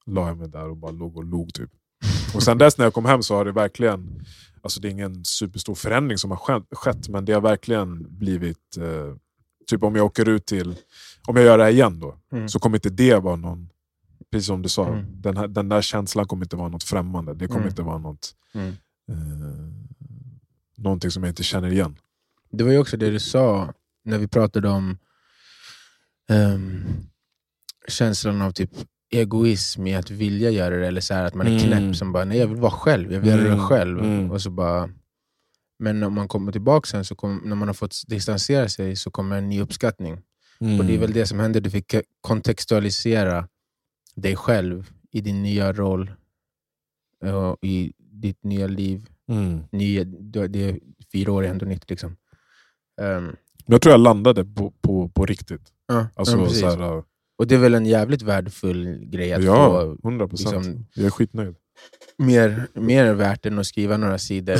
la jag mig där och bara låg och log. Typ. Och sen dess när jag kom hem så har det verkligen, alltså det är ingen superstor förändring som har skett, skett men det har verkligen blivit, eh, typ om jag åker ut till, om jag gör det här igen då, Mm. så kommer inte det vara någon, precis som du sa, Mm. den, här, den där känslan kommer inte vara något främmande. Det kommer Mm. inte vara något, Mm. eh, någonting som jag inte känner igen. Det var ju också det du sa när vi pratade om ehm, känslan av typ egoism i att vilja göra det, eller så här att man är Mm. knäpp som bara nej jag vill vara själv, jag vill göra det Mm. själv. Mm. Och så bara, men när man kommer tillbaka sen, så kom, när man har fått distansera sig, så kommer en ny uppskattning. Och det är väl det som hände, du fick kontextualisera dig själv i din nya roll, och i ditt nya liv. Mm. Nya, det är fyra år är ändå nytt. Liksom. Men jag tror jag landade på, på, på riktigt. ja, Alltså, ja, så här, uh, Och det är väl en jävligt värdefull grej att ja, få 100 procent. liksom- jag är skitnöjd. Mer, mer värt än att skriva några sidor.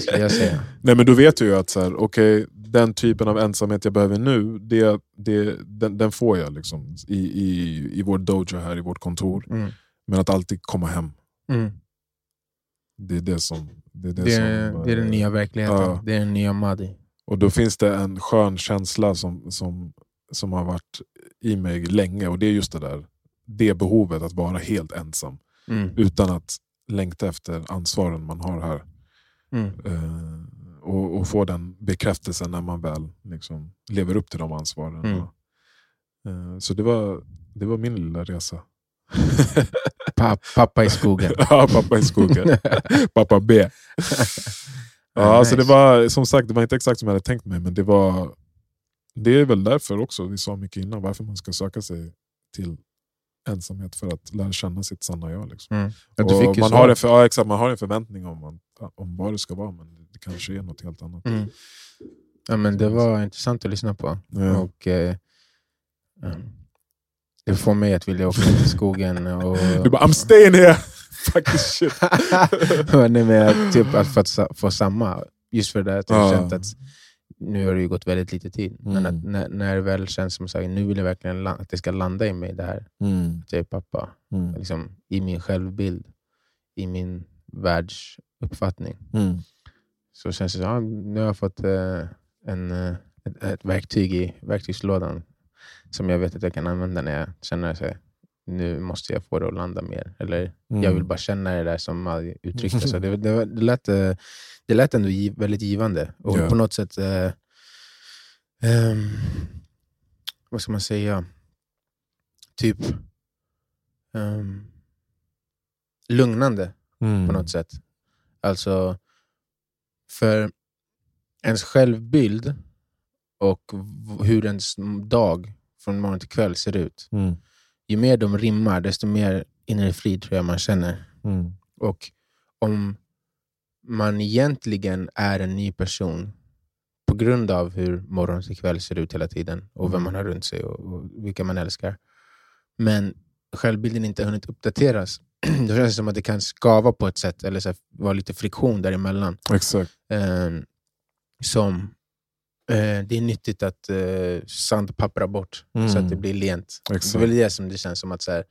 Skulle jag säga. Nej men då vet jag ju att så här, okay, den typen av ensamhet jag behöver nu, det, det, den, den får jag liksom, i, i, i vår dojo här, i vårt kontor. Mm. Men att alltid komma hem, Mm. det är det som... Det är, det Det, är, som, det är den eh, nya verkligheten. ja. Det är den nya Madi. Och då finns det en skön känsla som, som, som har varit i mig länge, och det är just det där, det behovet att vara helt ensam. Mm. Utan att längta efter ansvaren man har här. Mm. Eh, och, och få den bekräftelsen när man väl liksom, lever upp till de ansvaren. Mm. Eh, så det var, det var min lilla resa. Pa, pappa i skogen. ja, pappa i skogen. pappa B. Ja, alltså det var som sagt det var inte exakt som jag hade tänkt mig, men det var det är väl därför också, vi sa mycket innan, varför man ska söka sig till ensamhet för att lära känna sitt sanna jag. Liksom. Mm. Ja, man, har en, för, ja, exakt, man har en förväntning om, man, om vad det ska vara, men det kanske är något helt annat. Mm. Ja, men det var intressant att lyssna på. Ja. Och, eh, mm, det får mig att vilja åka till skogen. Och, Du bara I'm staying here! Fucking shit. Nej, men, typ att få, få samma. Just för det att jag känt att nu har det ju gått väldigt lite tid. Men Mm. att när, när det väl känns som att nu vill jag verkligen att det ska landa i mig det här. Mm. Att jag är pappa. Mm. Liksom, I min självbild. I min världsuppfattning. Mm. Så känns det som ja, nu har jag fått eh, en, eh, ett, ett verktyg i verktygslådan. Som jag vet att jag kan använda när jag känner att nu måste jag få det att landa mer. Eller Mm. jag vill bara känna det där som Madi uttryckte. Så det, det, det, lät, eh, det lät ändå giv, väldigt givande. Och Ja. på något sätt, eh, ehm, vad ska man säga, typ ehm, lugnande Mm. på något sätt. Alltså, för ens självbild och hur ens dag från morgon till kväll ser ut. Mm. Ju mer de rimmar, desto mer inre frid tror jag man känner. Mm. Och om man egentligen är en ny person på grund av hur morgon till kväll ser ut hela tiden och vem man har runt sig och, och vilka man älskar. Men självbilden inte hunnit uppdateras. Då känns det som att det kan skava på ett sätt eller så här, vara lite friktion däremellan. Exakt. Eh, som det är nyttigt att eh, sandpappra bort Mm. så att det blir lent. Exakt. Det är väl det som det känns som att så här,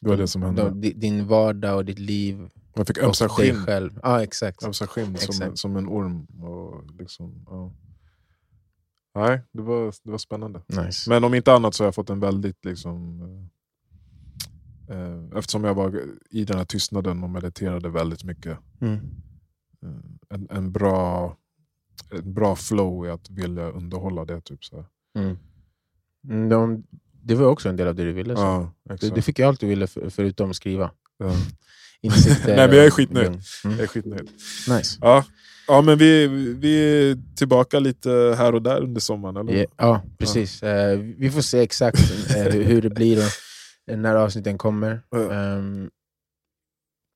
Det var det som hände. de, di- din vardag och ditt liv Man fick ömsa skinn, själv. Ja, exakt. ömsa skinn som, som en orm. Och liksom, ja. Nej, det var, det var spännande. Nice. Men om inte annat så har jag fått en väldigt... Liksom, eh, eh, eftersom jag var i den här tystnaden och mediterade väldigt mycket. Mm. Eh, en, en, bra, en bra flow i att vilja underhålla det. Typ, så. Mm. Mm, De, det var också en del av det du ville. Så. Ja, Du, du fick allt du ville för, förutom skriva. ja. Insikter Nej, men jag är skitnöjd. Mm. Jag är skitnöjd. Nice. Ja. ja, men vi, vi är tillbaka lite här och där under sommaren. Eller? Ja, ja, precis. Eh, vi får se exakt eh, hur, det blir och när avsnitten kommer. Ja. Ehm,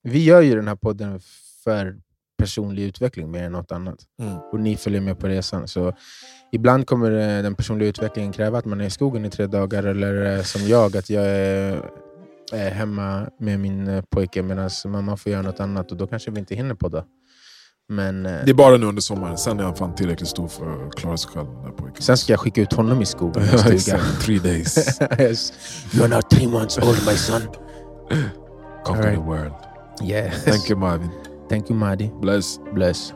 vi gör ju den här podden för personlig utveckling mer än något annat. Mm. Och ni följer med på resan. Så ibland kommer eh, den personliga utvecklingen kräva att man är i skogen i tre dagar, eller eh, som jag, att jag är hemma med min eh, pojke medan mamma får göra något annat och då kanske vi inte hinner podda. Men Det är bara nu under sommaren, sen är han fan tillräckligt stor för att klara sig själv. Pojken. sen ska jag skicka ut honom i skogen. Three days. yes. You're now three months old my son. Conquer Alright. the world. Yes. Thank you Marvin. Thank you Madi. Bless. Bless.